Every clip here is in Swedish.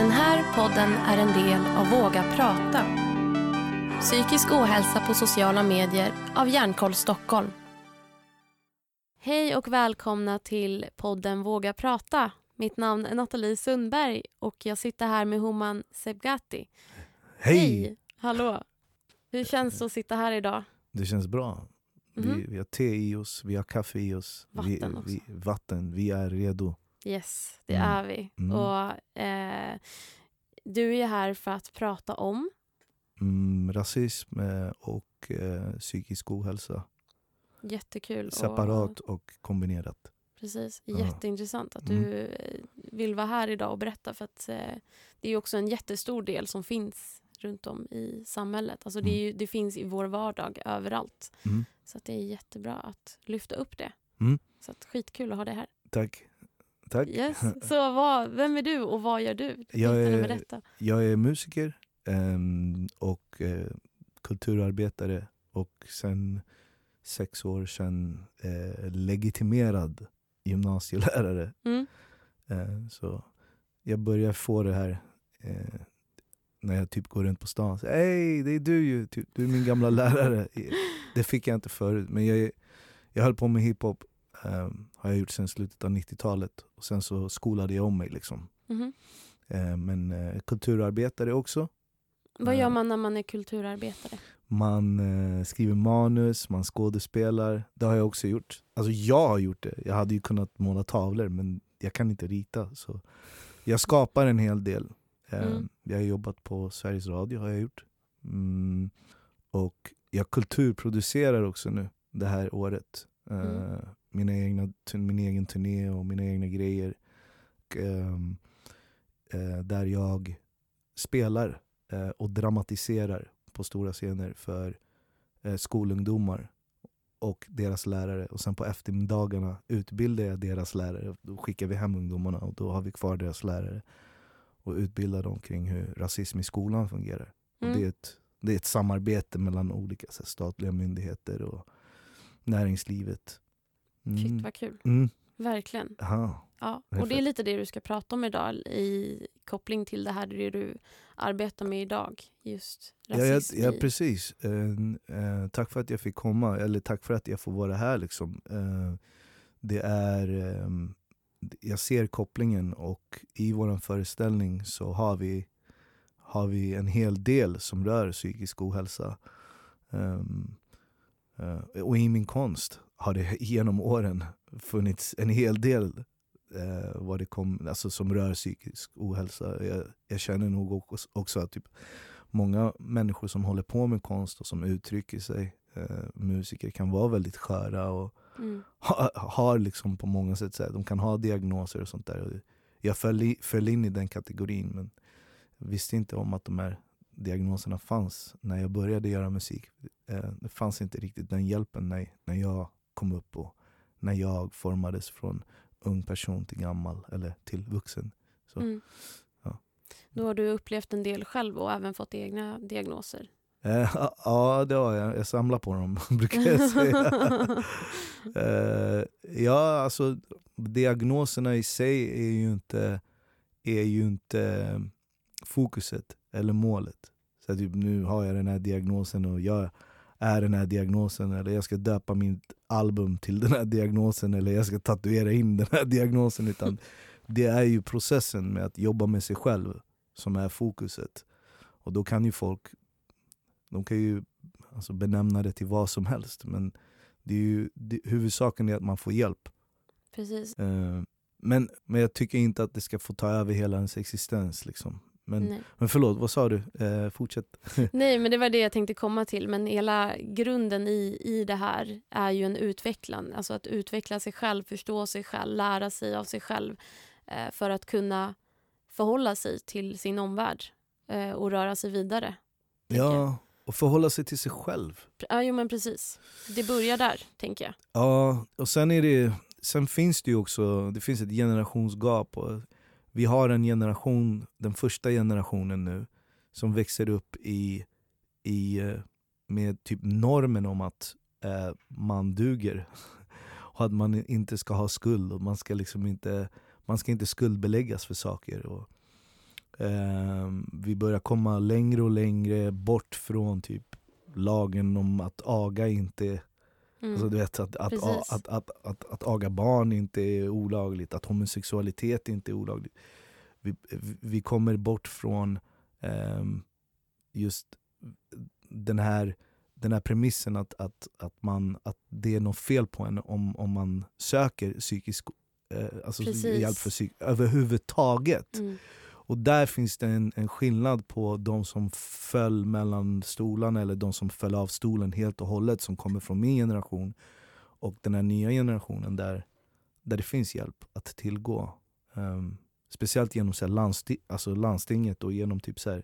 Den här podden är en del av Våga prata. Psykisk ohälsa på sociala medier av Hjärnkoll Stockholm. Hej och välkomna till podden Våga prata. Mitt namn är Nathalie Sundberg och jag sitter här med Homan Sebgati. Hej! Hallå! Hur känns det att sitta här idag? Det känns bra. Vi, Mhm. vi har te i oss, vi har kaffe i oss. Vatten vi, också. vi, vatten. Vi är redo. Yes, det Mm. är vi. Mm. Och eh, Du är här för att prata om Mm, rasism eh, och eh, psykisk ohälsa. Jättekul. Separat Och, och kombinerat. precis, jätteintressant att Mm. du eh, vill vara här idag och berätta för att eh, det är också en jättestor del som finns runt om i samhället. Alltså det, är ju, det finns i vår vardag överallt. Mm. Så att det är jättebra att lyfta upp det. Mm. Så att skitkul att ha det här. Tack. Tack. Yes. Så vad, vem är du och vad gör du? Jag är-. Jag är musiker ehm, och eh, kulturarbetare och sen sex år sedan eh, legitimerad gymnasielärare. Mm. Eh, så jag börjar få det här när jag typ går runt på stan. Hej, det är du ju! Typ, du är min gamla lärare. Det fick jag inte förut. Men jag, jag höll på med hiphop, eh, har jag gjort sedan slutet av 90-talet. Och sen så skolade jag om mig. Liksom. Eh, men eh, kulturarbetare också. Vad gör Eh. man när man är kulturarbetare? Man eh, skriver manus, man skådespelar. Det har jag också gjort. Alltså jag har gjort det. Jag hade ju kunnat måla tavlor men jag kan inte rita. Så jag skapar en hel del. Eh, Mm. Jag har jobbat på Sveriges Radio har jag gjort. Mm. Och jag kulturproducerar också nu det här året. Eh, Mm. Mina egna, min egen turné och mina egna grejer. Och, ehm, eh, där jag spelar eh, och dramatiserar på stora scener för eh, skolungdomar och deras lärare. Och sen på eftermiddagarna utbildar jag deras lärare. Då skickar vi hem ungdomarna och då har vi kvar deras lärare och utbildar dem kring hur rasism i skolan fungerar. Och Mm. det, är ett, det är ett samarbete mellan olika här, statliga myndigheter och näringslivet. Shit vad kul. Mm. Verkligen. Aha. Ja. Och det är lite det du ska prata om idag i koppling till det här det du arbetar med idag. Just Ja, ja, rasism. ja i- precis. Eh, eh, tack för att jag fick komma, eller tack för att jag får vara här. Liksom. Eh, det är, ehm, jag ser kopplingen och i vår föreställning så har vi, har vi en hel del som rör psykisk ohälsa. Ehm, eh, och i min konst har det genom åren funnits en hel del eh, vad det kom, alltså som rör psykisk ohälsa. Jag, jag känner nog också, att typ, många människor som håller på med konst och som uttrycker sig, eh, musiker, kan vara väldigt sköra och Mm. ha, har liksom på många sätt, så här, de kan ha diagnoser och sånt där. Jag föll, i, föll in i den kategorin men visste inte om att de här diagnoserna fanns när jag började göra musik. Eh, det fanns inte riktigt den hjälpen när, när jag kom upp och när jag formades från ung person till gammal eller till vuxen. Så, Mm. ja. Då har du upplevt en del själv och även fått egna diagnoser. Eh, ja, det har jag. Jag samlar på dem, brukar jag säga. Eh, ja, alltså diagnoserna i sig är ju inte, är ju inte fokuset eller målet. Så typ, nu har jag den här diagnosen och jag är den här diagnosen eller jag ska döpa mitt album till den här diagnosen eller jag ska tatuera in den här diagnosen. Utan det är ju processen med att jobba med sig själv som är fokuset. Och då kan ju folk de kan ju alltså, benämna det till vad som helst men det är ju, det, huvudsaken är att man får hjälp. Precis. Eh, men, men jag tycker inte att det ska få ta över hela ens existens. Liksom. Men, Nej. men förlåt, vad sa du? Eh, fortsätt. Nej, men det var det jag tänkte komma till. Men hela grunden i, i det här är ju en utvecklan. Alltså att utveckla sig själv, förstå sig själv, lära sig av sig själv eh, för att kunna förhålla sig till sin omvärld eh, och röra sig vidare. Ja, och förhålla sig till sig själv. Ja, jo, men precis. Det börjar där, tänker jag. Ja, och sen, är det, sen finns det ju också det finns ett generationsgap. Och vi har en generation, den första generationen nu, som växer upp i, i eh, med typ normen om att eh, man duger. Och att man inte ska ha skuld och man ska liksom inte, man ska inte skuldbeläggas för saker. Och, Eh, vi börjar komma längre och längre bort från typ lagen om att aga inte Mm. Alltså, du vet, att, att, att, att, att, att aga barn inte är olagligt, att homosexualitet inte är olagligt. Vi, vi kommer bort från ehm, just den här, den här premissen att, att, att, man, att det är något fel på en om, om man söker psykisk eh, alltså hjälp för psyk överhuvudtaget. Mm. Och där finns det en, en skillnad på de som föll mellan stolarna eller de som föll av stolen helt och hållet som kommer från min generation och den här nya generationen där, där det finns hjälp att tillgå. Ehm, speciellt genom så här, landsti alltså, landstinget och genom typ så här,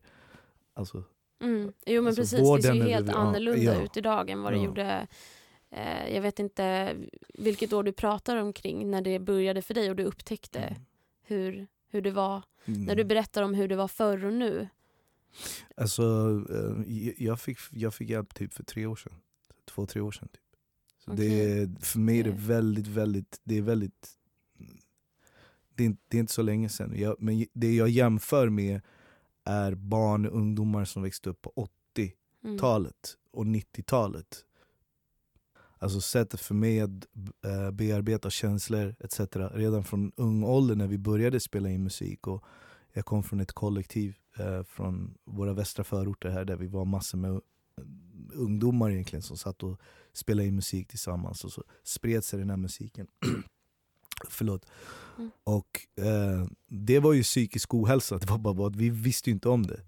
alltså, Mm. Jo men Alltså, precis, det ser ju helt ja, annorlunda ja. ut idag än vad det Ja. gjorde eh, Jag vet inte vilket år du pratar omkring när det började för dig och du upptäckte hur, hur det var. Mm. När du berättar om hur det var förr och nu. Alltså, eh, jag, fick, jag fick hjälp typ för tre år sedan. Två, tre år sedan. Typ. Så det Okej. är, för mig är det väldigt, väldigt, det är väldigt det är, inte, det är inte så länge sedan. Jag, men det jag jämför med är barn och ungdomar som växte upp på 80-talet Mm. och 90-talet. Alltså sättet för mig att eh, bearbeta känslor etc. Redan från ung ålder när vi började spela in musik. Och jag kom från ett kollektiv eh, från våra västra förorter här där vi var massor med ungdomar egentligen som satt och spelade in musik tillsammans och så spred sig den här musiken. Förlåt. Mm. Och eh, det var ju psykisk ohälsa, det var bara att vi visste ju inte om det.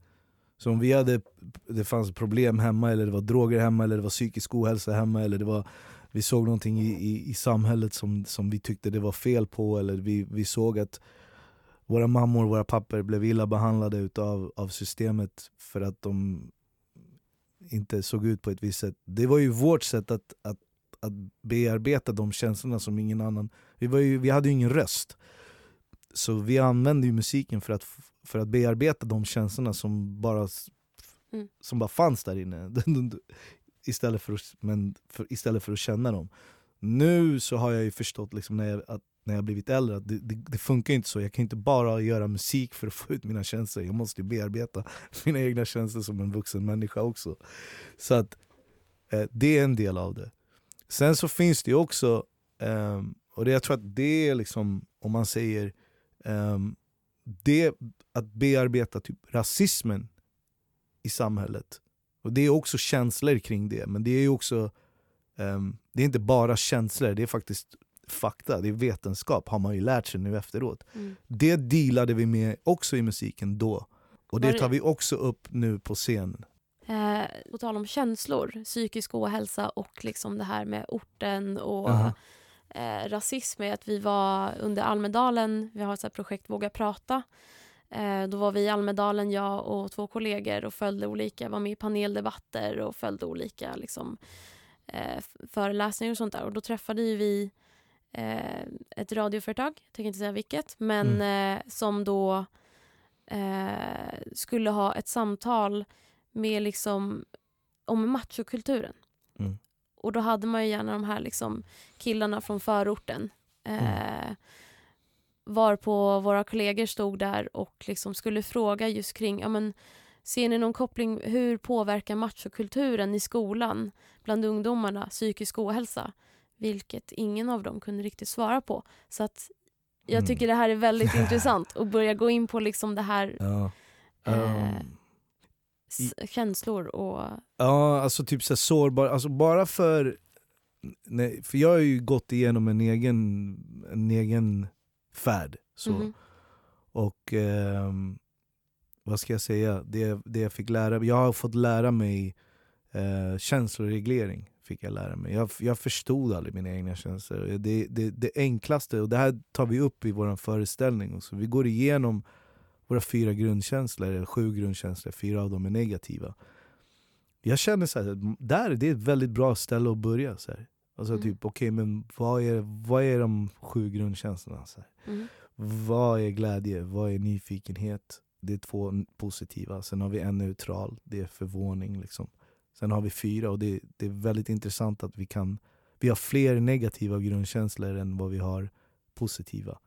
Så om vi hade, det fanns problem hemma, eller det var droger hemma, eller det var psykisk ohälsa hemma, eller det var, vi såg någonting i, i, i samhället som, som vi tyckte det var fel på, eller vi, vi såg att våra mammor och våra pappor blev illa behandlade utav, av systemet för att de inte såg ut på ett visst sätt. Det var ju vårt sätt att, att, att bearbeta de känslorna som ingen annan... Vi, var ju, vi hade ju ingen röst. Så vi använde ju musiken för att, för att bearbeta de känslorna som bara, Mm. som bara fanns där inne. istället, för att, men för, istället för att känna dem. Nu så har jag ju förstått liksom när, jag, att, när jag blivit äldre att det, det, det funkar inte så. Jag kan inte bara göra musik för att få ut mina känslor. Jag måste ju bearbeta mina egna känslor som en vuxen människa också. Så att eh, det är en del av det. Sen så finns det ju också, ehm, och det, jag tror att det är liksom, om man säger, ehm, det att bearbeta typ rasismen i samhället. Och det är också känslor kring det, men det är ju också, ehm, det är inte bara känslor, det är faktiskt fakta, det är vetenskap har man ju lärt sig nu efteråt. Mm. Det dealade vi med också i musiken då. Och det tar vi också upp nu på scenen. Eh, på tal om känslor, psykisk ohälsa och liksom det här med orten och Aha. Eh, rasism är att vi var under Almedalen, vi har ett projekt Våga prata. Eh, då var vi i Almedalen, jag och två kollegor och följde olika, var med i paneldebatter och följde olika liksom, eh, föreläsningar och sånt där. Och då träffade ju vi eh, ett radioföretag, jag tänker inte säga vilket, men eh, som då eh, skulle ha ett samtal med liksom om machokulturen. Mm. Och då hade man ju gärna de här liksom killarna från förorten. Eh, var på våra kollegor stod där och liksom skulle fråga just kring, ja men ser ni någon koppling, hur påverkar machokulturen i skolan bland ungdomarna psykisk ohälsa? Vilket ingen av dem kunde riktigt svara på. Så att jag Mm. tycker det här är väldigt intressant att börja gå in på liksom det här Ja. Eh, Ehm, känslor och... Ja, alltså typ så sårbar, alltså bara för... Nej, för jag har ju gått igenom en egen, en egen färd. Så. Mhm. Och ehm, vad ska jag säga, det, det jag fick lära jag har fått lära mig eh, känsloreglering. Fick jag lära mig. Jag, jag förstod aldrig mina egna känslor. Det, det, det enklaste, och det här tar vi upp i vår föreställning också. Vi går igenom våra fyra grundkänslor, eller sju grundkänslor, fyra av dem är negativa. Jag känner så här, där, det är ett väldigt bra ställe att börja. Så här. Alltså Mm. typ, okej men vad är, vad är de sju grundkänslorna? Så? Mm. Vad är glädje? Vad är nyfikenhet? Det är två positiva. Sen har vi en neutral, det är förvåning. Liksom. Sen har vi fyra och det, det är väldigt intressant att vi kan vi har fler negativa grundkänslor än vad vi har positiva.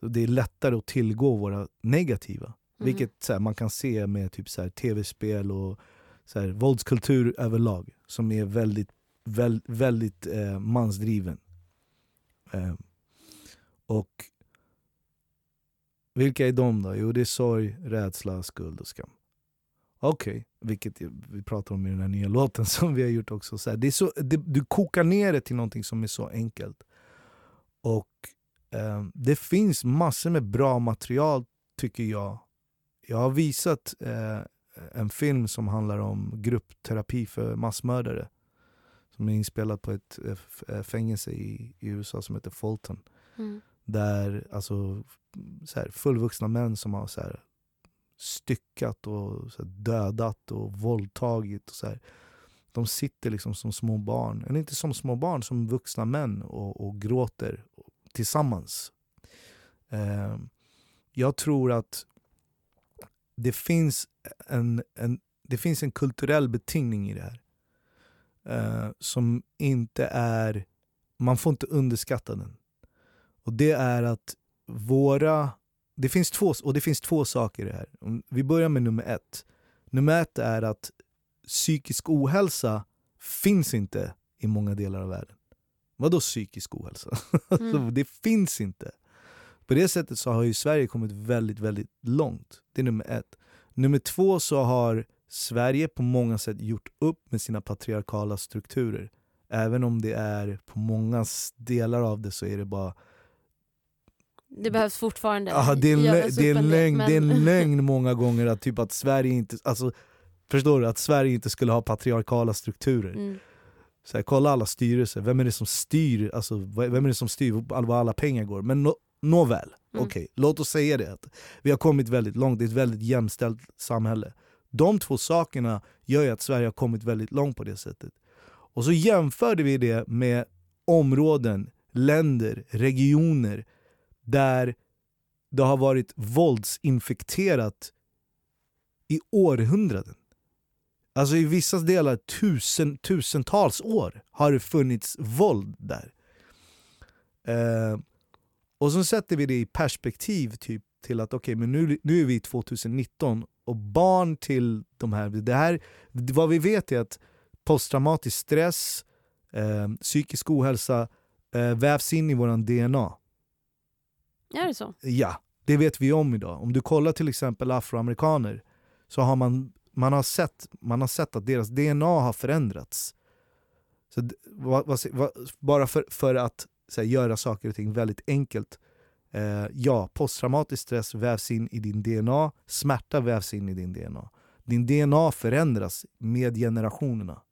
Det är lättare att tillgå våra negativa. Vilket så här, man kan se med typ så här, tv-spel och så här, våldskultur överlag som är väldigt, väl, väldigt eh, mansdriven. Eh, och vilka är de då? Jo det är sorg, rädsla, skuld och skam. Okej, okay. vilket vi pratar om i den här nya låten som vi har gjort också. Så här, det är så, det, du kokar ner det till någonting som är så enkelt. Och eh, det finns massor med bra material tycker jag. Jag har visat eh, en film som handlar om gruppterapi för massmördare. Som är inspelad på ett eh, fängelse i, i USA som heter Fulton. Mm. Där alltså, så här, fullvuxna män som har så här, styckat och så här, dödat och våldtagit. Och så här. De sitter liksom som små barn, eller inte som små barn, som vuxna män och, och gråter tillsammans. Eh, jag tror att det finns en, en, det finns en kulturell betingning i det här. Eh, som inte är... Man får inte underskatta den. Och det är att våra... Det finns två, och det finns två saker i det här. Vi börjar med nummer ett. Nummer ett är att psykisk ohälsa finns inte i många delar av världen. Vadå psykisk ohälsa? Mm. det finns inte. På det sättet så har ju Sverige kommit väldigt, väldigt långt. Det är nummer ett. Nummer två så har Sverige på många sätt gjort upp med sina patriarkala strukturer. Även om det är på många delar av det så är det bara det behövs fortfarande Aha, det, är en, det, är en lögn, men... det är en lögn många gånger att, typ att Sverige inte, alltså, förstår du, att Sverige inte skulle ha patriarkala strukturer. Mm. Så här, kolla alla styrelser, vem är det som styr, alltså, vem är det som styr var alla pengar går? Men no, nåväl, mm. okej, okay, låt oss säga det. Att vi har kommit väldigt långt, det är ett väldigt jämställt samhälle. De två sakerna gör ju att Sverige har kommit väldigt långt på det sättet. Och så jämförde vi det med områden, länder, regioner där det har varit våldsinfekterat i århundraden. Alltså i vissa delar tusen, tusentals år har det funnits våld där. Eh, och så sätter vi det i perspektiv typ till att okej, okay, men nu, nu är vi 2019 och barn till de här, det här, vad vi vet är att posttraumatisk stress, eh, psykisk ohälsa eh, vävs in i vår DNA. Är det så? Ja, det vet vi om idag. Om du kollar till exempel afroamerikaner så har man, man, har, sett, man har sett att deras DNA har förändrats. Så, va, va, va, bara för, för att här, göra saker och ting väldigt enkelt. Eh, ja, posttraumatisk stress vävs in i din DNA, smärta vävs in i din DNA. Din DNA förändras med generationerna.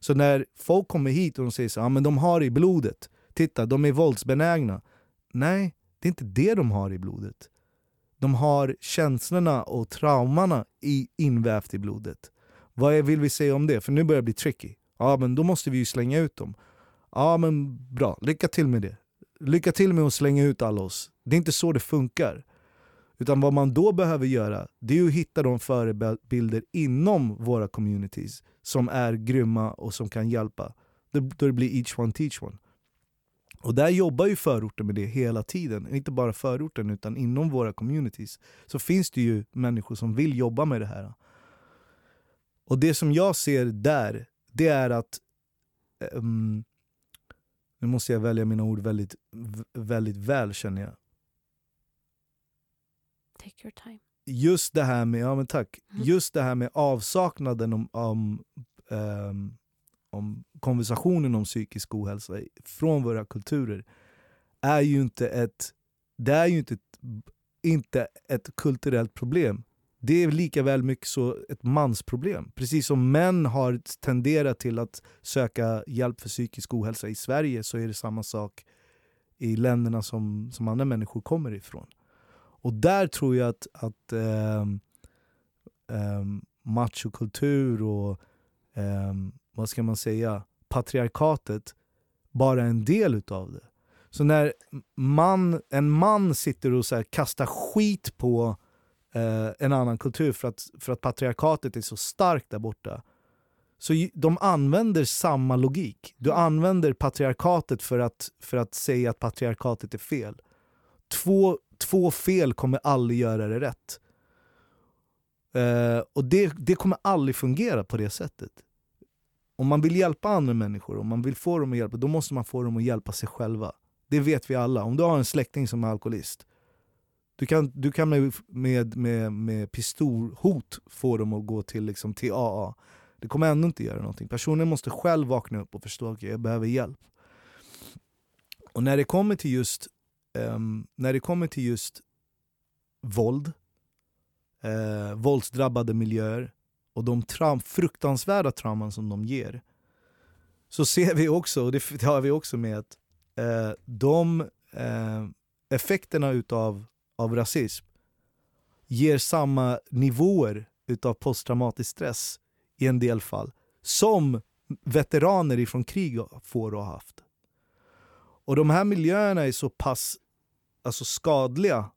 Så när folk kommer hit och de säger så, ah, men de har i blodet, titta de är våldsbenägna. Nej, det är inte det de har i blodet. De har känslorna och traumorna i, invävt i blodet. Vad vill vi säga om det? För nu börjar det bli tricky. Ja, men då måste vi ju slänga ut dem. Ja, men bra. Lycka till med det. Lycka till med att slänga ut alla oss. Det är inte så det funkar. Utan vad man då behöver göra, det är att hitta de förebilder inom våra communities som är grymma och som kan hjälpa. Då det blir each one teach one. Och där jobbar ju förorten med det hela tiden. Inte bara förorten utan inom våra communities. Så finns det ju människor som vill jobba med det här. Och det som jag ser där, det är att um, nu måste jag välja mina ord väldigt, väldigt väl känner jag. Take your time. Just det här med, ja men tack, mm. just det här med avsaknaden om, om, um, om konversationen om psykisk ohälsa från våra kulturer är ju inte ett, det är ju inte ett, inte ett kulturellt problem det är lika väl mycket så ett mansproblem. Precis som män har tenderat till att söka hjälp för psykisk ohälsa i Sverige så är det samma sak i länderna som, som andra människor kommer ifrån. Och där tror jag att, att ähm, ähm, machokultur och ähm, vad ska man säga, patriarkatet bara en del utav det. Så när man, en man sitter och så kastar skit på eh, en annan kultur för att, för att patriarkatet är så starkt där borta. Så de använder samma logik. Du använder patriarkatet för att, för att säga att patriarkatet är fel. Två, två fel kommer aldrig göra det rätt. Eh, och det, det kommer aldrig fungera på det sättet. Om man vill hjälpa andra människor, om man vill få dem att hjälpa, då måste man få dem att hjälpa sig själva. Det vet vi alla. Om du har en släkting som är alkoholist, du kan, du kan med, med, med, med pistolhot få dem att gå till, liksom, till AA. Det kommer ändå inte göra någonting. Personen måste själv vakna upp och förstå att okay, jag behöver hjälp. Och när det kommer till just, um, när det kommer till just våld, eh, våldsdrabbade miljöer och de traum, fruktansvärda trauman som de ger så ser vi också, och det har vi också med, att eh, de eh, effekterna utav av rasism ger samma nivåer utav posttraumatisk stress i en del fall som veteraner ifrån krig får och har haft. Och de här miljöerna är så pass alltså skadliga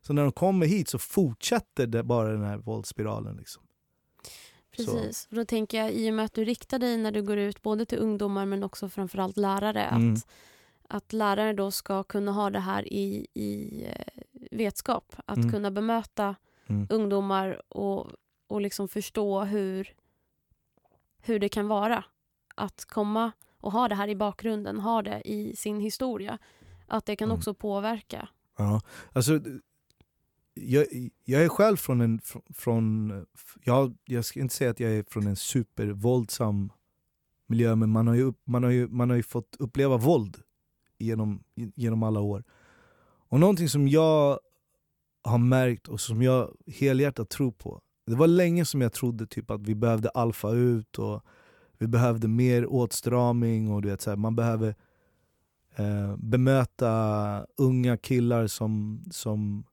så när de kommer hit så fortsätter det bara den här våldsspiralen. Liksom. Precis. Så. Då tänker jag, i och med att du riktar dig när du går ut både till ungdomar men också framförallt lärare, mm. att, att lärare då ska kunna ha det här i, i eh, vetskap. Att mm. kunna bemöta mm. ungdomar och, och liksom förstå hur, hur det kan vara att komma och ha det här i bakgrunden, ha det i sin historia. Att det kan mm. också påverka. Ja, alltså jag, jag är själv från en... Från, jag, jag ska inte säga att jag är från en supervåldsam miljö, men man har ju, man har ju, man har ju fått uppleva våld genom, genom alla år. Och någonting som jag har märkt och som jag helhjärtat tror på. Det var länge som jag trodde typ att vi behövde alfa ut och vi behövde mer åtstramning och du vet, så här, man behöver eh, bemöta unga killar som, som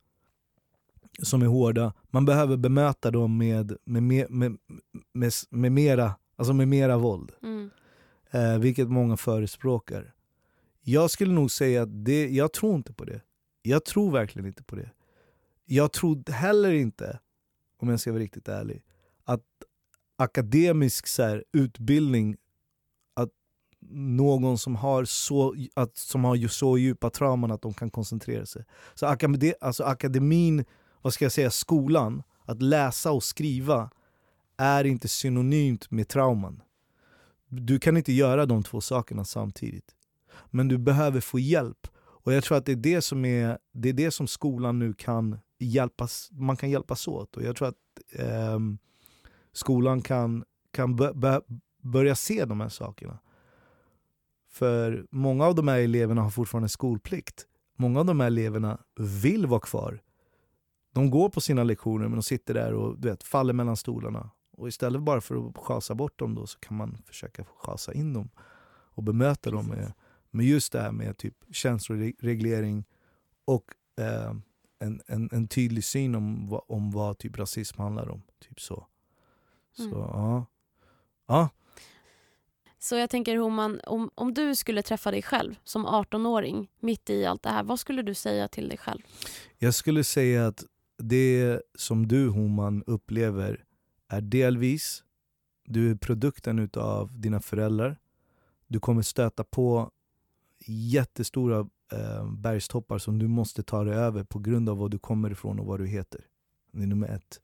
som är hårda. Man behöver bemöta dem med, med, med, med, med, med mera, alltså med mera våld. Mm. Eh, vilket många förespråkar. Jag skulle nog säga att det, jag tror inte på det. Jag tror verkligen inte på det. Jag tror heller inte, om jag ska vara riktigt ärlig, att akademisk så här, utbildning, att någon som har, så, att, som har så djupa trauman att de kan koncentrera sig. Så akademi, alltså akademin vad ska jag säga, skolan, att läsa och skriva är inte synonymt med trauman. Du kan inte göra de två sakerna samtidigt. Men du behöver få hjälp. Och jag tror att det är det som, är, det är det som skolan nu kan hjälpas, man kan hjälpas åt. Och jag tror att eh, skolan kan, kan börja se de här sakerna. För många av de här eleverna har fortfarande skolplikt. Många av de här eleverna vill vara kvar de går på sina lektioner men de sitter där och du vet, faller mellan stolarna. Och istället bara för att chasa bort dem då så kan man försöka chasa in dem och bemöta Precis. dem med, med just det här med typ känsloreglering och eh, en, en, en, tydlig syn om, om vad typ rasism handlar om. Typ så. Så mm. ja. ja. Så jag tänker Homan, om, om du skulle träffa dig själv som 18-åring mitt i allt det här, vad skulle du säga till dig själv? Jag skulle säga att det som du Homan upplever är delvis du är produkten av dina föräldrar. Du kommer stöta på jättestora eh, bergstoppar som du måste ta dig över på grund av var du kommer ifrån och vad du heter. Det är nummer ett.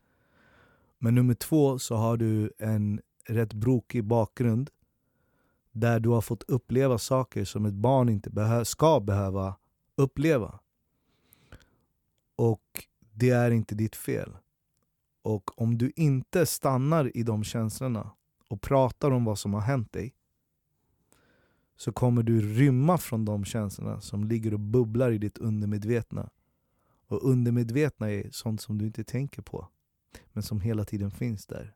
Men nummer två så har du en rätt brokig bakgrund där du har fått uppleva saker som ett barn inte behö ska behöva uppleva. Och det är inte ditt fel. Och om du inte stannar i de känslorna och pratar om vad som har hänt dig så kommer du rymma från de känslorna som ligger och bubblar i ditt undermedvetna. Och undermedvetna är sånt som du inte tänker på, men som hela tiden finns där.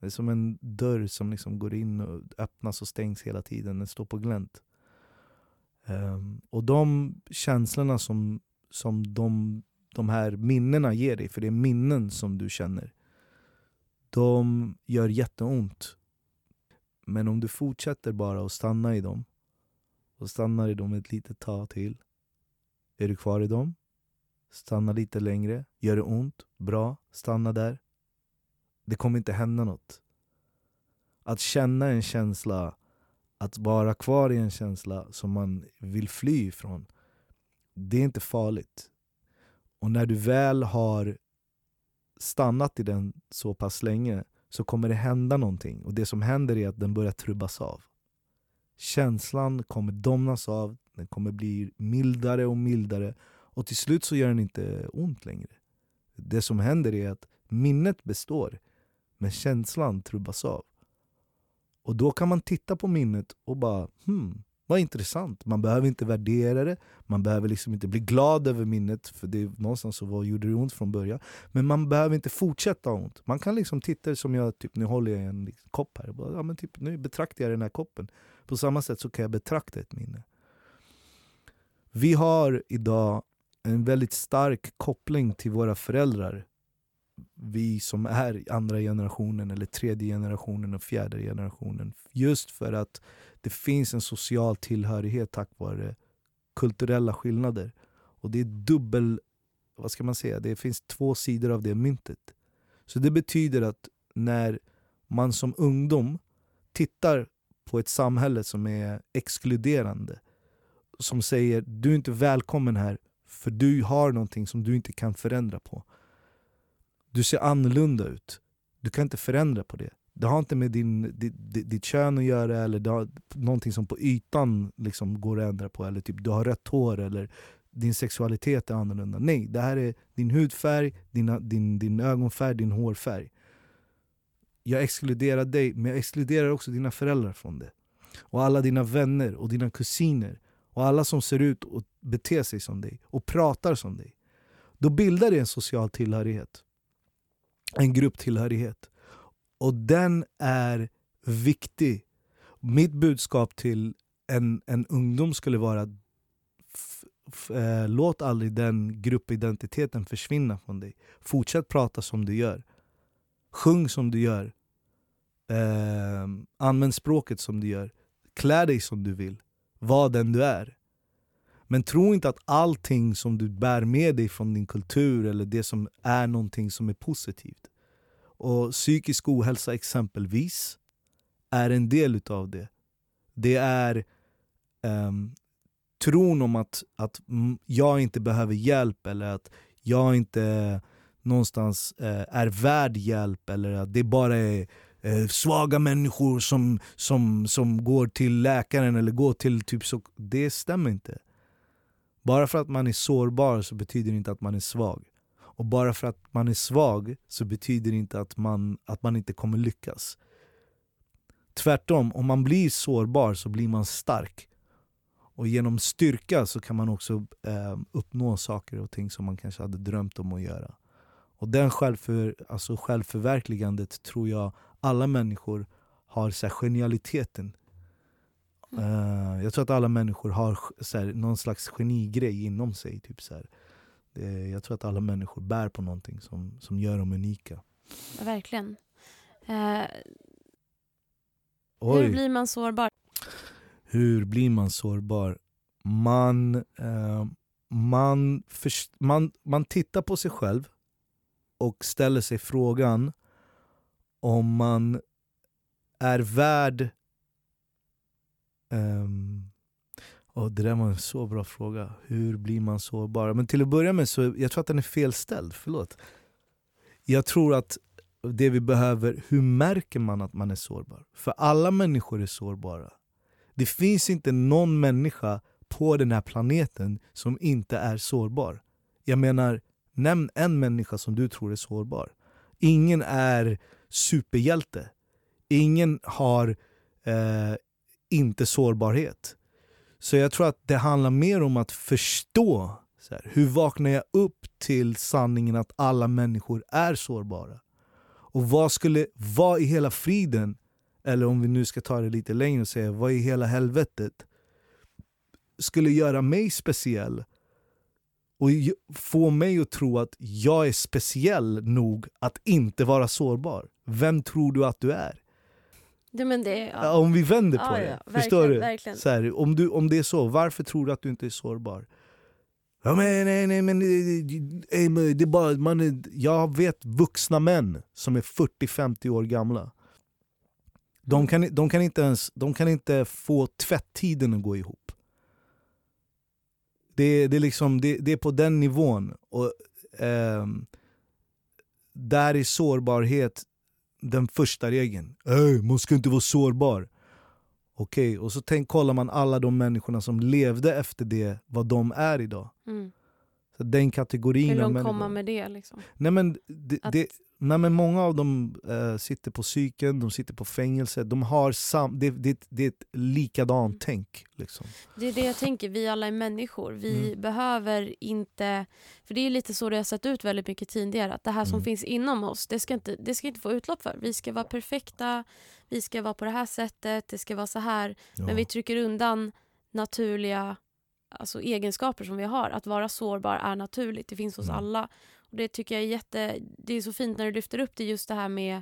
Det är som en dörr som liksom går in och öppnas och stängs hela tiden, den står på glänt. Um, och de känslorna som, som de de här minnena ger dig, för det är minnen som du känner, de gör jätteont. Men om du fortsätter bara att stanna i dem, och stannar i dem ett litet tag till, är du kvar i dem? Stanna lite längre. Gör det ont? Bra. Stanna där. Det kommer inte hända något. Att känna en känsla, att vara kvar i en känsla som man vill fly ifrån, det är inte farligt. Och när du väl har stannat i den så pass länge så kommer det hända någonting. Och det som händer är att den börjar trubbas av. Känslan kommer domnas av, den kommer bli mildare och mildare. Och till slut så gör den inte ont längre. Det som händer är att minnet består, men känslan trubbas av. Och då kan man titta på minnet och bara hmm, vad intressant. Man behöver inte värdera det, man behöver liksom inte bli glad över minnet för det är någonstans så var, gjorde det ont från början. Men man behöver inte fortsätta ha ont. Man kan liksom titta som jag, typ, nu håller jag en liksom, kopp här. Bara, ja, men typ, nu betraktar jag den här koppen. På samma sätt så kan jag betrakta ett minne. Vi har idag en väldigt stark koppling till våra föräldrar. Vi som är andra generationen, eller tredje generationen och fjärde generationen. Just för att det finns en social tillhörighet tack vare kulturella skillnader. Och det är dubbel, vad ska man säga, det finns två sidor av det myntet. Så det betyder att när man som ungdom tittar på ett samhälle som är exkluderande, som säger du är inte välkommen här för du har någonting som du inte kan förändra på. Du ser annorlunda ut. Du kan inte förändra på det. Det har inte med din, ditt, ditt kön att göra eller det har någonting som på ytan liksom går att ändra på. Eller typ du har rött hår eller din sexualitet är annorlunda. Nej, det här är din hudfärg, dina, din, din ögonfärg, din hårfärg. Jag exkluderar dig, men jag exkluderar också dina föräldrar från det. Och alla dina vänner och dina kusiner. Och alla som ser ut och beter sig som dig och pratar som dig. Då bildar det en social tillhörighet. En grupptillhörighet. Och den är viktig. Mitt budskap till en, en ungdom skulle vara eh, låt aldrig den gruppidentiteten försvinna från dig. Fortsätt prata som du gör. Sjung som du gör. Eh, använd språket som du gör. Klä dig som du vill. Var den du är. Men tro inte att allting som du bär med dig från din kultur eller det som är någonting som är positivt och psykisk ohälsa exempelvis är en del utav det. Det är um, tron om att, att jag inte behöver hjälp eller att jag inte eh, någonstans eh, är värd hjälp eller att det bara är eh, svaga människor som, som, som går till läkaren eller går till typ så. Det stämmer inte. Bara för att man är sårbar så betyder det inte att man är svag. Och bara för att man är svag så betyder det inte att man, att man inte kommer lyckas. Tvärtom, om man blir sårbar så blir man stark. Och genom styrka så kan man också eh, uppnå saker och ting som man kanske hade drömt om att göra. Och den självför, alltså självförverkligandet tror jag alla människor har så här, genialiteten. Mm. Uh, jag tror att alla människor har så här, någon slags genigrej inom sig. Typ, så här. Det, jag tror att alla människor bär på någonting som, som gör dem unika. Ja, verkligen. Uh, hur blir man sårbar? Hur blir man sårbar? Man, uh, man, först, man, man tittar på sig själv och ställer sig frågan om man är värd Ehm, um, och det där var en så bra fråga. Hur blir man sårbar? Men till att börja med så jag tror att den är felställd. Förlåt. Jag tror att det vi behöver, hur märker man att man är sårbar? För alla människor är sårbara. Det finns inte någon människa på den här planeten som inte är sårbar. Jag menar, nämn en människa som du tror är sårbar. Ingen är superhjälte. Ingen har eh, inte sårbarhet. Så jag tror att det handlar mer om att förstå här, hur vaknar jag upp till sanningen att alla människor är sårbara? Och vad skulle, vad i hela friden, eller om vi nu ska ta det lite längre och säga vad i hela helvetet skulle göra mig speciell och få mig att tro att jag är speciell nog att inte vara sårbar. Vem tror du att du är? Ja, men det, ja. Om vi vänder på ja, det. Ja, Förstår du? Verkligen. Så här, om, du? Om det är så, varför tror du att du inte är sårbar? Ja, men, nej, nej, men, det är bara, man jag vet vuxna män som är 40-50 år gamla. De kan, de, kan inte ens, de kan inte få tvätttiden att gå ihop. Det, det, är, liksom, det, det är på den nivån. Och, eh, där är sårbarhet den första regeln. Ey, man ska inte vara sårbar. Okej, okay. och så tänk, kollar man alla de människorna som levde efter det, vad de är idag. Mm. Så den kategorin Hur de människor. komma med det liksom? Nej, men det, det, nej, men många av dem eh, sitter på psyken, de sitter på fängelse. De har sam, det, det, det är ett likadant Mm. tänk. Liksom. Det är det jag tänker, vi alla är människor. Vi Mm. behöver inte... För det är lite så det har sett ut väldigt mycket tidigare. Att det här som Mm. finns inom oss, det ska, inte, det ska inte få utlopp för. Vi ska vara perfekta, vi ska vara på det här sättet, det ska vara så här. Ja. Men vi trycker undan naturliga alltså, egenskaper som vi har. Att vara sårbar är naturligt, det finns hos Mm. alla. Och Det tycker jag är jätte... Det är så fint när du lyfter upp det just det här med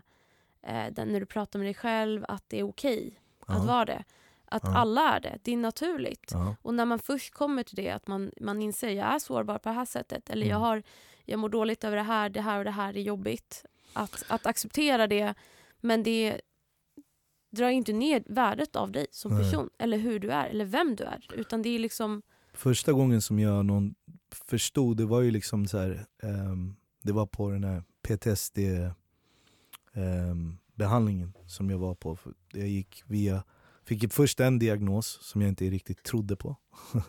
eh, när du pratar med dig själv, att det är okej att Ja. vara det. Att Ja. alla är det, det är naturligt. Ja. Och när man först kommer till det, att man, man inser jag är sårbar på det här sättet. Eller jag, Mm. har, jag mår dåligt över det här, det här och det här är jobbigt. Att, att acceptera det, men det drar inte ner värdet av dig som Nej. person. Eller hur du är, eller vem du är. Utan det är liksom... Första gången som jag någon förstod, det var ju liksom så här, um, det var på den här PTSD ehm, behandlingen som jag var på. Jag gick via, fick först en diagnos som jag inte riktigt trodde på.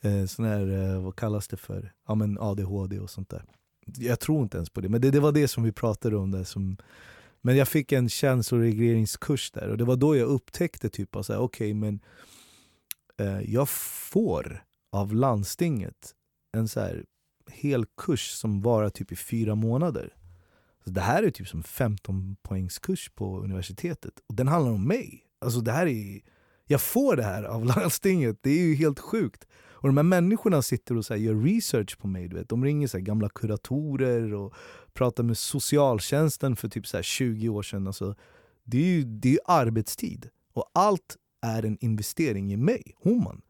Eh, sån här, eh, vad kallas det för? Ja men ADHD och sånt där. Jag tror inte ens på det, men det, det var det som vi pratade om där. Som, men jag fick en känsloregleringskurs där och det var då jag upptäckte typ att okej men eh, jag får av landstinget en så här hel kurs som varar typ i fyra månader. Så det här är typ som 15 poängskurs på universitetet och den handlar om mig. Alltså det här är, jag får det här av landstinget, det är ju helt sjukt. Och de här människorna sitter och så här gör research på mig. Du vet. De ringer så här gamla kuratorer och pratar med socialtjänsten för typ så här 20 år sedan. Alltså, det är ju det är ju arbetstid. Och allt är en investering i mig, Homan.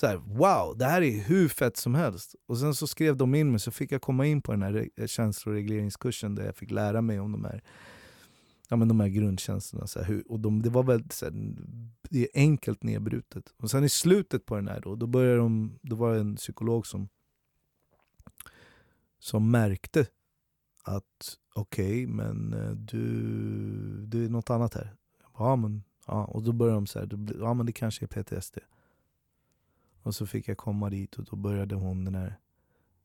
Så här, wow, det här är hur fett som helst. Och sen så skrev de in mig så fick jag komma in på den här eh, känsloregleringskursen där jag fick lära mig om de här, ja, men de här grundkänslorna. Så här, hur, och de, det var väldigt så här, det är enkelt nedbrutet. Och sen i slutet på den här då, då, började de, då var det en psykolog som, som märkte att okej, men eh, du, det är något annat här. Ja, men, ja. Och då började de så här, ja men det kanske är PTSD. Och så fick jag komma dit och då började hon, den här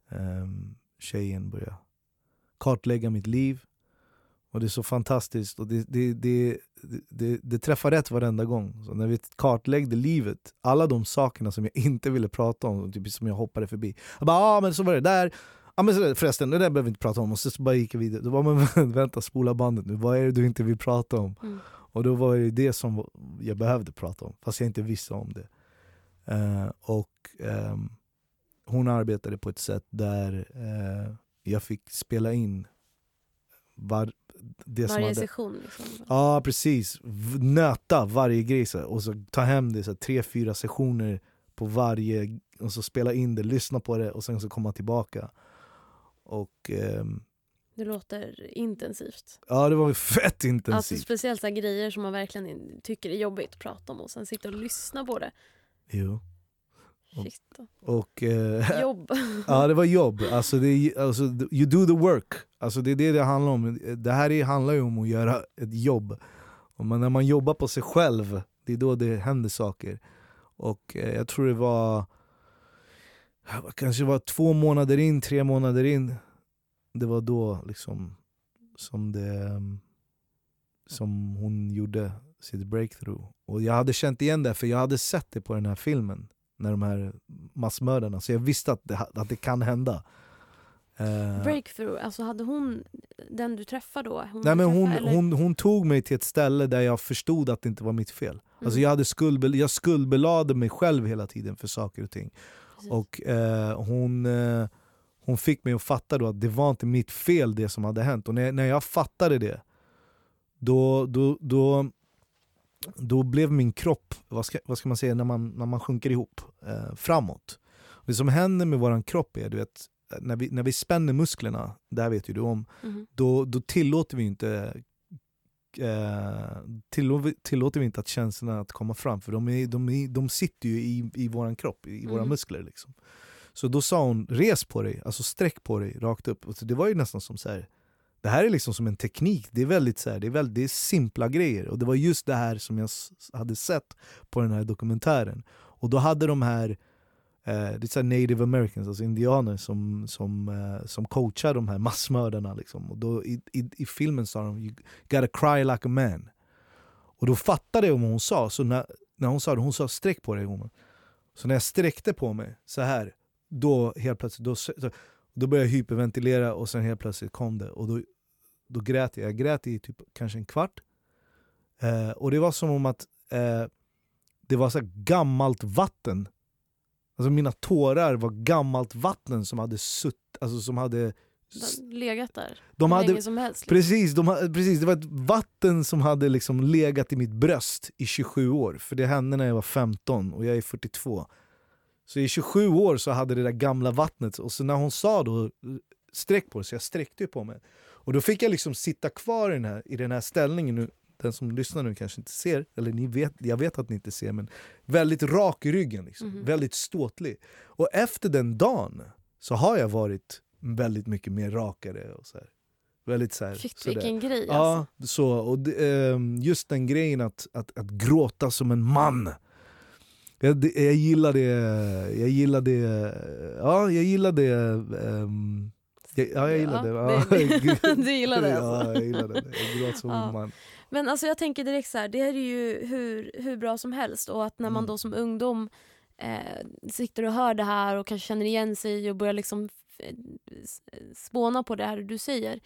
um, tjejen, börja kartlägga mitt liv. Och det är så fantastiskt och det, det, det, det, det träffar rätt varenda gång. Så när vi kartläggde livet, alla de sakerna som jag inte ville prata om, typ som jag hoppade förbi. Jag bara, ah, men så var det där, ah, men så där, förresten, det där behöver vi inte prata om. Och så, så bara gick jag vidare. Då var man, vänta, spola bandet nu, vad är det du inte vill prata om? Mm. Och då var det det som jag behövde prata om, fast jag inte visste om det. Eh, och ehm, hon arbetade på ett sätt där eh, jag fick spela in var, det som Varje hade... session. Liksom. Ja precis, nöta varje grej så och så ta hem det så tre, fyra sessioner på varje och så spela in det, lyssna på det och sen så komma tillbaka. Och ehm, Det låter intensivt. ja det var fett Alltså intensivt. speciellt så grejer som man verkligen tycker är jobbigt att prata om och sen sitta och lyssna på det. Jo. Och- Shit. Och, eh, Jobb. Ja det var jobb, alltså, det, alltså, you do the work. Alltså, det är det det handlar om. Det här är, handlar ju om att göra ett jobb. Och man, när man jobbar på sig själv, det är då det händer saker. Och eh, jag tror det var kanske var två månader in, tre månader in. Det var då liksom som det som hon gjorde sitt breakthrough. Och jag hade känt igen det för jag hade sett det på den här filmen när de här massmördarna, så jag visste att det, att det kan hända. Eh, Breakthrough, alltså hade hon, den du träffade då? Hon nej, men hon, träffade, eller? hon, hon tog mig till ett ställe där jag förstod att det inte var mitt fel. Alltså Mm, jag, hade skuldbel jag skuldbelade mig själv hela tiden för saker och ting. precis. Och eh, hon, eh, hon fick mig att fatta då att det var inte mitt fel det som hade hänt. Och när, när jag fattade det, då, då, då, då blev min kropp, vad ska, vad ska man säga, när man, när man sjunker ihop, eh, framåt. Det som händer med våran kropp är, du vet, när vi, när vi spänner musklerna, det här vet ju du om, Mhm. då, då tillåter vi inte eh, tillåter, tillåter vi inte att känslorna att komma fram för de, är, de, är, de sitter ju i, i våran kropp, i våra Mm. muskler. Liksom. Så då sa hon res på dig, alltså sträck på dig rakt upp. Och det var ju nästan som så här, det här är liksom som en teknik, det är väldigt så här, det är väldigt det är simpla grejer. Och det var just det här som jag hade sett på den här dokumentären. Och då hade de här eh, det är native americans, alltså indianer som, som, eh, som coachar de här massmördarna. Liksom. Och då, i, i, I filmen sa de you gotta cry like a man. Och då fattade jag vad hon sa, så när, när hon sa det, hon sa sträck på dig woman. Så när jag sträckte på mig så här då helt plötsligt då, då började jag hyperventilera och sen helt plötsligt kom det. Och då, då grät jag. Jag grät i typ kanske en kvart. Eh, och det var som om att eh, det var så gammalt vatten. Alltså mina tårar var gammalt vatten som hade sutt, alltså som hade legat där de hade, länge som helst. Liksom. Precis, de, precis, det var ett vatten som hade liksom legat i mitt bröst i 27 år. För det hände när jag var 15 och jag är 42. Så i 27 år så hade det där gamla vattnet, och så när hon sa då sträck på det, så jag sträckte på mig. Och då fick jag liksom sitta kvar i den här, i den här ställningen, nu, den som lyssnar nu kanske inte ser, eller ni vet, jag vet att ni inte ser, men väldigt rak i ryggen, liksom, mm. väldigt ståtlig. Och efter den dagen så har jag varit väldigt mycket mer rakare. Och så här. Väldigt så här, Shit, vilken grej alltså. Ja, så, och det, ehm, just den grejen att, att, att gråta som en man. Jag, jag gillar det, jag gillar det, ja jag gillar det um, ja, jag gillar ja, det. Du gillar det alltså? Ja, jag gillar det. Jag gråter som ja. man. Men alltså jag tänker direkt så här, det här är ju hur, hur bra som helst och att när man mm. då som ungdom eh, sitter och hör det här och kanske känner igen sig och börjar liksom spåna på det här du säger.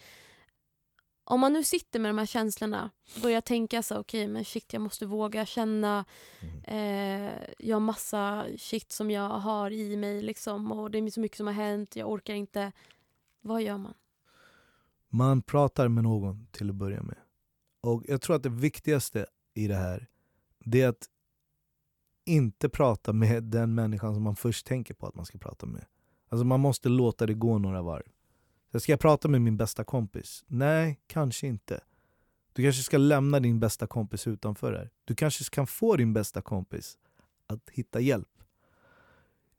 Om man nu sitter med de här känslorna, börjar tänka så okej okay, men shit jag måste våga känna, mm. eh, jag har massa shit som jag har i mig liksom och det är så mycket som har hänt, jag orkar inte. Vad gör man? Man pratar med någon till att börja med. Och jag tror att det viktigaste i det här, det är att inte prata med den människan som man först tänker på att man ska prata med. Alltså man måste låta det gå några varv. Så ska jag prata med min bästa kompis? Nej, kanske inte. Du kanske ska lämna din bästa kompis utanför här. Du kanske kan få din bästa kompis att hitta hjälp.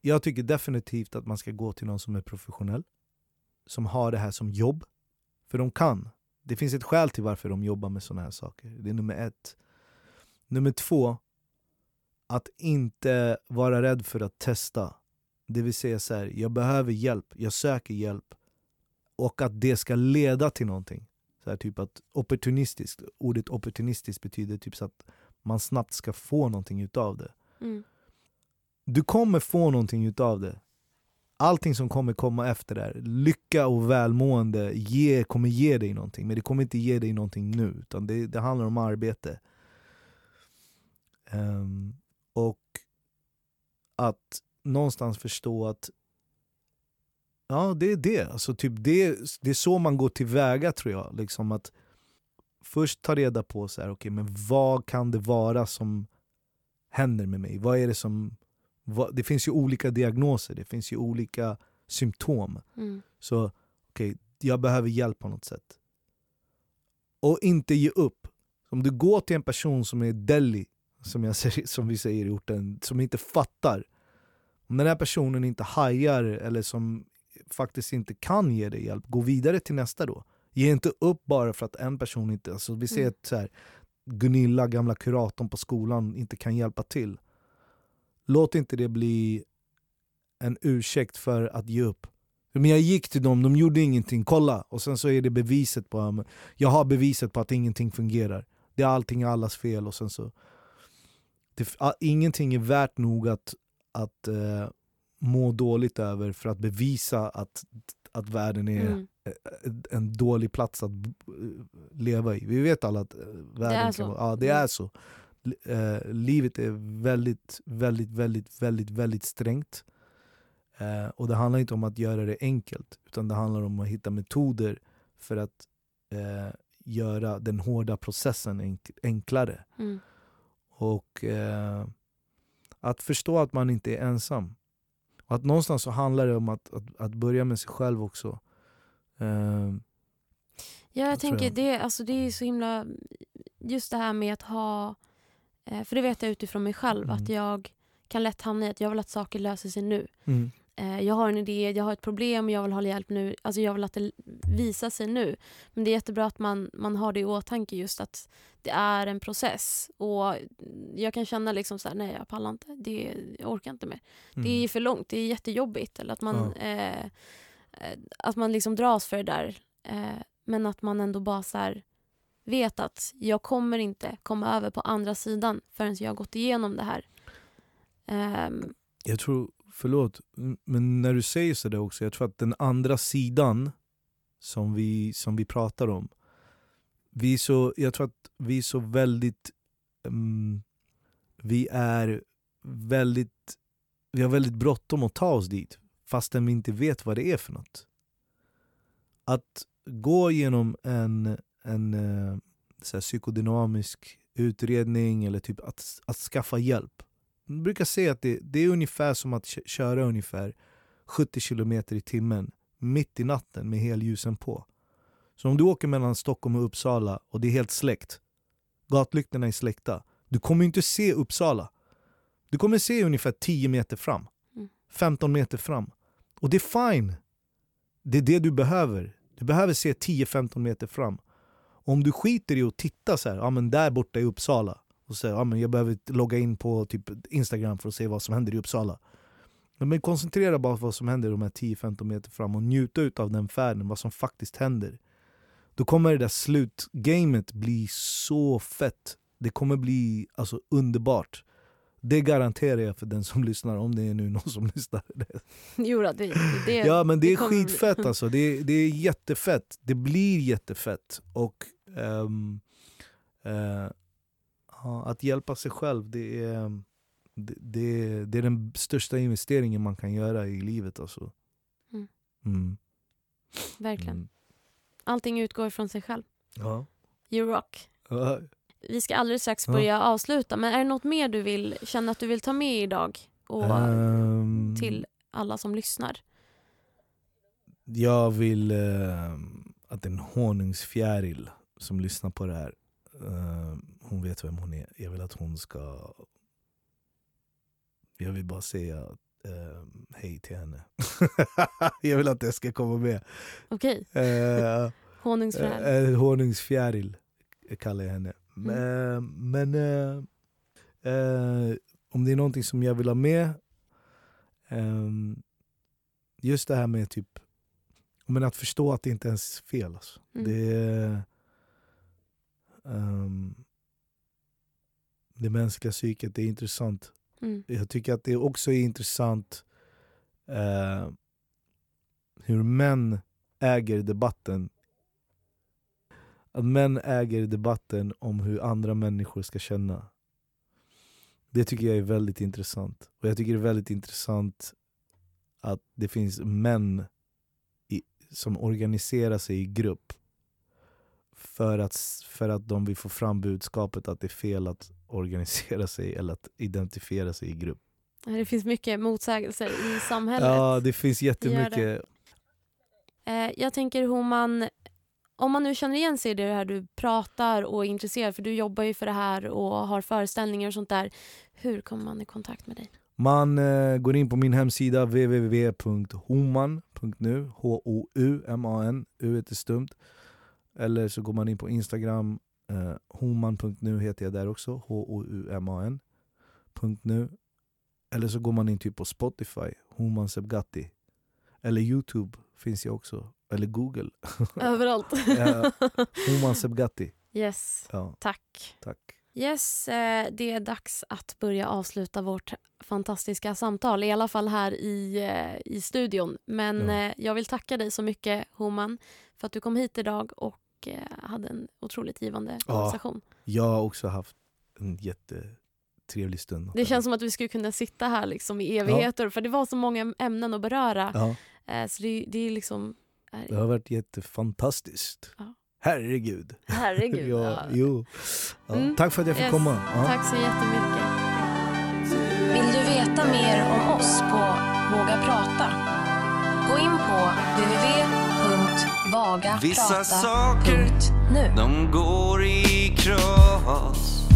Jag tycker definitivt att man ska gå till någon som är professionell. Som har det här som jobb. För de kan. Det finns ett skäl till varför de jobbar med såna här saker. Det är nummer ett. Nummer två, att inte vara rädd för att testa. Det vill säga så här, jag behöver hjälp, jag söker hjälp. Och att det ska leda till någonting. Så här, typ att opportunistiskt, ordet opportunistiskt betyder typ så att man snabbt ska få någonting utav det. Mm. Du kommer få någonting utav det. Allting som kommer komma efter det, här, lycka och välmående ge, kommer ge dig någonting. Men det kommer inte ge dig någonting nu, utan det, det handlar om arbete. Um, och att någonstans förstå att ja, det är det. Alltså, typ det, det är så man går tillväga tror jag. Liksom att Först ta reda på så här, okay, men vad kan det vara som händer med mig. Vad är det som... Det finns ju olika diagnoser, det finns ju olika symptom. Mm. Så okay, jag behöver hjälp på något sätt. Och inte ge upp. Om du går till en person som är deli, som, jag säger, som vi säger i orten, som inte fattar om den här personen inte hajar eller som faktiskt inte kan ge dig hjälp, gå vidare till nästa då. Ge inte upp bara för att en person inte... Alltså vi ser mm. så här, Gunilla, gamla kuratorn på skolan, inte kan hjälpa till. Låt inte det bli en ursäkt för att ge upp. Men jag gick till dem, de gjorde ingenting, kolla! Och sen så är det beviset på... Jag har beviset på att ingenting fungerar. Det är allting allas fel och sen så... Det, ingenting är värt nog att att eh, må dåligt över för att bevisa att, att världen är mm. en dålig plats att leva i. Vi vet alla att eh, världen det är så. Kan, ja, det mm. är så. Eh, livet är väldigt, väldigt, väldigt, väldigt, väldigt strängt. Eh, och det handlar inte om att göra det enkelt, utan det handlar om att hitta metoder för att eh, göra den hårda processen enk enklare. Mm. Och eh, att förstå att man inte är ensam. Och att någonstans så handlar det om att, att, att börja med sig själv också. Uh, ja, jag tänker jag. Det, alltså det är så himla... Just det här med att ha... Eh, för det vet jag utifrån mig själv, mm. att jag kan lätt hamna i att jag vill att saker löser sig nu. Mm. eh, jag har en idé, jag har ett problem och jag vill ha hjälp nu. Alltså jag vill att det visar sig nu. Men det är jättebra att man, man har det i åtanke just att det är en process. Och jag kan känna liksom så här, nej jag pallar inte, det, jag orkar inte mer. Mm. Det är för långt, det är jättejobbigt. Eller att man, eh, eh, att man liksom dras för det där. Eh, men att man ändå bara så här, vet att jag kommer inte komma över på andra sidan förrän jag har gått igenom det här. Um, Jag tror, förlåt, men när du säger sådär också, jag tror att den andra sidan som vi, som vi pratar om, vi är så, jag tror att vi är så väldigt, um, vi är väldigt, vi har väldigt bråttom att ta oss dit fastän vi inte vet vad det är för något. Att gå genom en, en eh, så här, psykodynamisk utredning eller typ att, att skaffa hjälp jag brukar säga att det, det är ungefär som att kö- köra ungefär 70 km i timmen mitt i natten med helljusen på. Så om du åker mellan Stockholm och Uppsala och det är helt släckt, gatlyktorna är släckta, du kommer inte se Uppsala. Du kommer se ungefär 10 meter fram, Mm. 15 meter fram. Och det är fine. Det är det du behöver. Du behöver se 10-15 meter fram. Om du skiter i att titta så här, ja men där borta i Uppsala, och säger ja, men jag behöver logga in på typ Instagram för att se vad som händer i Uppsala. Men koncentrera bara på vad som händer de här 10-15 meter fram och njuta av den färden, vad som faktiskt händer. Då kommer det där slutgamet bli så fett. Det kommer bli alltså, underbart. Det garanterar jag för den som lyssnar, om det är nu någon som lyssnar. jo, då, det, det, Ja men det, det är bli- skitfett alltså, det är, det är jättefett. Det blir jättefett. Och eh, ja, att hjälpa sig själv, det är, det, det, det är den största investeringen man kan göra i livet. Alltså. Mm. Mm. Verkligen. Mm. Allting utgår från sig själv. Ja. You rock. Ja. Vi ska alldeles strax Ja. börja avsluta, men är det något mer du vill känna att du vill ta med idag? Och Ehm, till alla som lyssnar? Jag vill eh, att en honungsfjäril som lyssnar på det här, eh, hon vet vem hon är. Jag vill att hon ska... Jag vill bara säga eh, hej till henne. jag vill att det ska komma med. Okej, Eh, honungsfrön. eh, honungsfjäril kallar jag henne. Mm. Eh, men eh, eh, om det är någonting som jag vill ha med, ehm, just det här med typ men att förstå att det inte ens är fel. Alltså. Mm. Det, är, ehm, det mänskliga psyket är intressant. Mm. Jag tycker att det också är intressant eh, hur män äger debatten. Att män äger debatten om hur andra människor ska känna. Det tycker jag är väldigt intressant. Och jag tycker det är väldigt intressant att det finns män i, som organiserar sig i grupp för att, för att de vill få fram budskapet att det är fel att organisera sig eller att identifiera sig i grupp. Det finns mycket motsägelser i samhället. Ja, det finns jättemycket. det. Eh, jag tänker hur man, om man nu känner igen sig i det här du pratar och är intresserad, för du jobbar ju för det här och har föreställningar och sånt där. Hur kommer man i kontakt med dig? Man eh, går in på min hemsida www.homan.nu H-O-U-M-A-N, U är stumt. Eller så går man in på Instagram, eh, homan.nu heter jag där också, H-O-U-M-A-N. .nu. Eller så går man in typ på Spotify, Homan Sebgatti. Eller Youtube finns jag också, eller Google. Överallt. Ja. Homan Sebgatti. yes, Ja, tack. tack. Yes, eh, det är dags att börja avsluta vårt fantastiska samtal. I alla fall här i, eh, i studion. Men Ja. eh, jag vill tacka dig så mycket, Homan, för att du kom hit idag och hade en otroligt givande Ja. konversation. Jag har också haft en jättetrevlig stund. Det känns som att vi skulle kunna sitta här liksom i evigheter, för det var så många ämnen att beröra. Ja. Eh, så det, det är liksom... Det har varit jättefantastiskt. Ja. Herregud. Herregud. ja, ja. jo. Ja, Mm. Tack för att jag fick Yes. komma. Ja. Tack så jättemycket. Vill du veta mer om oss på Våga Prata? Gå in på Vissa saker, www.vagaprata.nu de går i kras.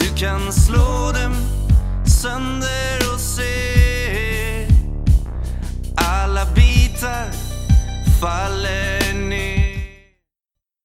Du kan slå dem sönder och se tittar faller